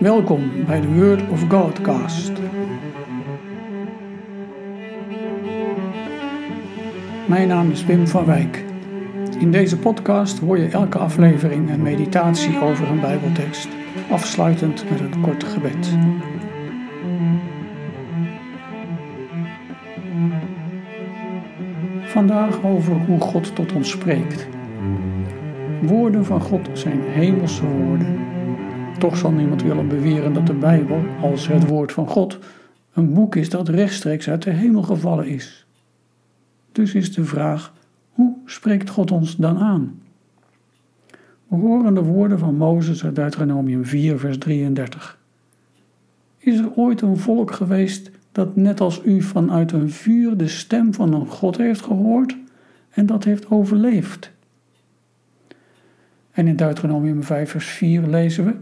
Welkom bij de Word of Godcast. Mijn naam is Wim van Wijk. In deze podcast hoor je elke aflevering een meditatie over een Bijbeltekst, afsluitend met een kort gebed. Vandaag over hoe God tot ons spreekt. Woorden van God zijn hemelse woorden. Toch zal niemand willen beweren dat de Bijbel, als het woord van God, een boek is dat rechtstreeks uit de hemel gevallen is. Dus is de vraag: hoe spreekt God ons dan aan? We horen de woorden van Mozes uit Deuteronomium 4, vers 33. Is er ooit een volk geweest dat net als u vanuit een vuur de stem van een God heeft gehoord en dat heeft overleefd? En in Deuteronomium 5, vers 4 lezen we: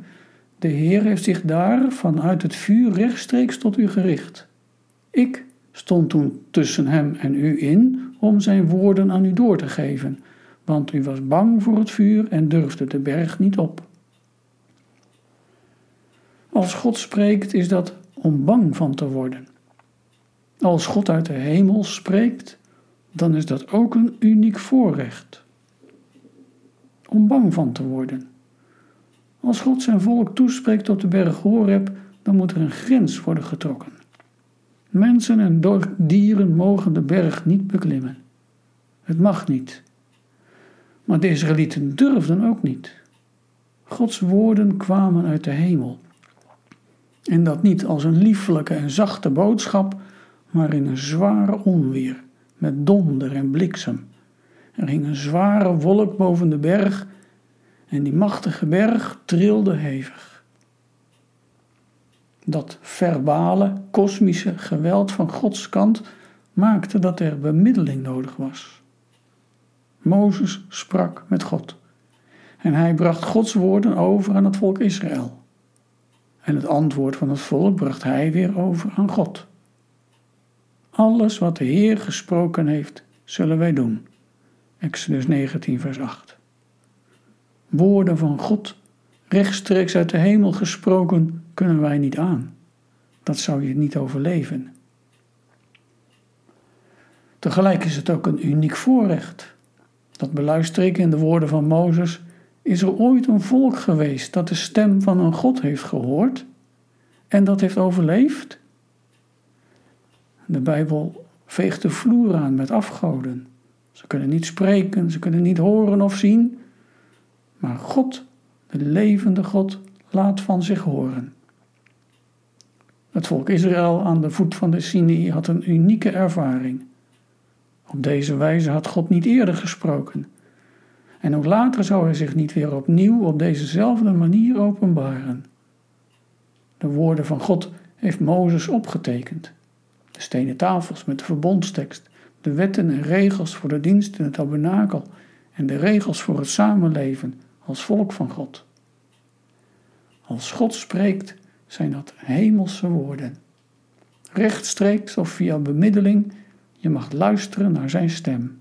De Heer heeft zich daar vanuit het vuur rechtstreeks tot u gericht. Ik stond toen tussen hem en u in om zijn woorden aan u door te geven, want u was bang voor het vuur en durfde de berg niet op. Als God spreekt, is dat om bang van te worden. Als God uit de hemel spreekt, dan is dat ook een uniek voorrecht om bang van te worden. Als God zijn volk toespreekt op de berg Horeb, dan moet er een grens worden getrokken. Mensen en dieren mogen de berg niet beklimmen. Het mag niet. Maar de Israëlieten durfden ook niet. Gods woorden kwamen uit de hemel. En dat niet als een liefelijke en zachte boodschap, maar in een zware onweer, met donder en bliksem. Er hing een zware wolk boven de berg en die machtige berg trilde hevig. Dat verbale, kosmische geweld van Gods kant maakte dat er bemiddeling nodig was. Mozes sprak met God en hij bracht Gods woorden over aan het volk Israël. En het antwoord van het volk bracht hij weer over aan God. Alles wat de Heer gesproken heeft, zullen wij doen. Exodus 19, vers 8. Woorden van God, rechtstreeks uit de hemel gesproken, kunnen wij niet aan. Dat zou je niet overleven. Tegelijk is het ook een uniek voorrecht. Dat beluister in de woorden van Mozes. Is er ooit een volk geweest dat de stem van een God heeft gehoord en dat heeft overleefd? De Bijbel veegt de vloer aan met afgoden. Ze kunnen niet spreken, ze kunnen niet horen of zien, maar God, de levende God, laat van zich horen. Het volk Israël aan de voet van de Sinai had een unieke ervaring. Op deze wijze had God niet eerder gesproken. En ook later zou hij zich niet weer opnieuw op dezezelfde manier openbaren. De woorden van God heeft Mozes opgetekend. De stenen tafels met de verbondstekst, de wetten en regels voor de dienst in het tabernakel en de regels voor het samenleven als volk van God. Als God spreekt, zijn dat hemelse woorden. Rechtstreeks of via bemiddeling, je mag luisteren naar zijn stem.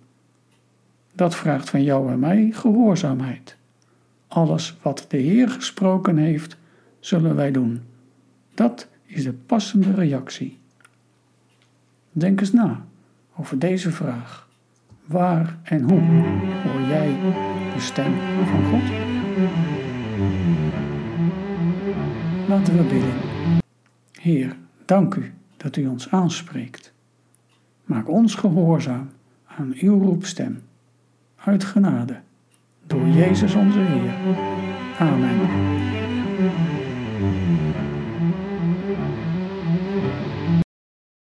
Dat vraagt van jou en mij gehoorzaamheid. Alles wat de Heer gesproken heeft, zullen wij doen. Dat is de passende reactie. Denk eens na over deze vraag. Waar en hoe hoor jij de stem van God? Laten we bidden. Heer, dank u dat u ons aanspreekt. Maak ons gehoorzaam aan uw roepstem. Uit genade, door Jezus onze Heer. Amen.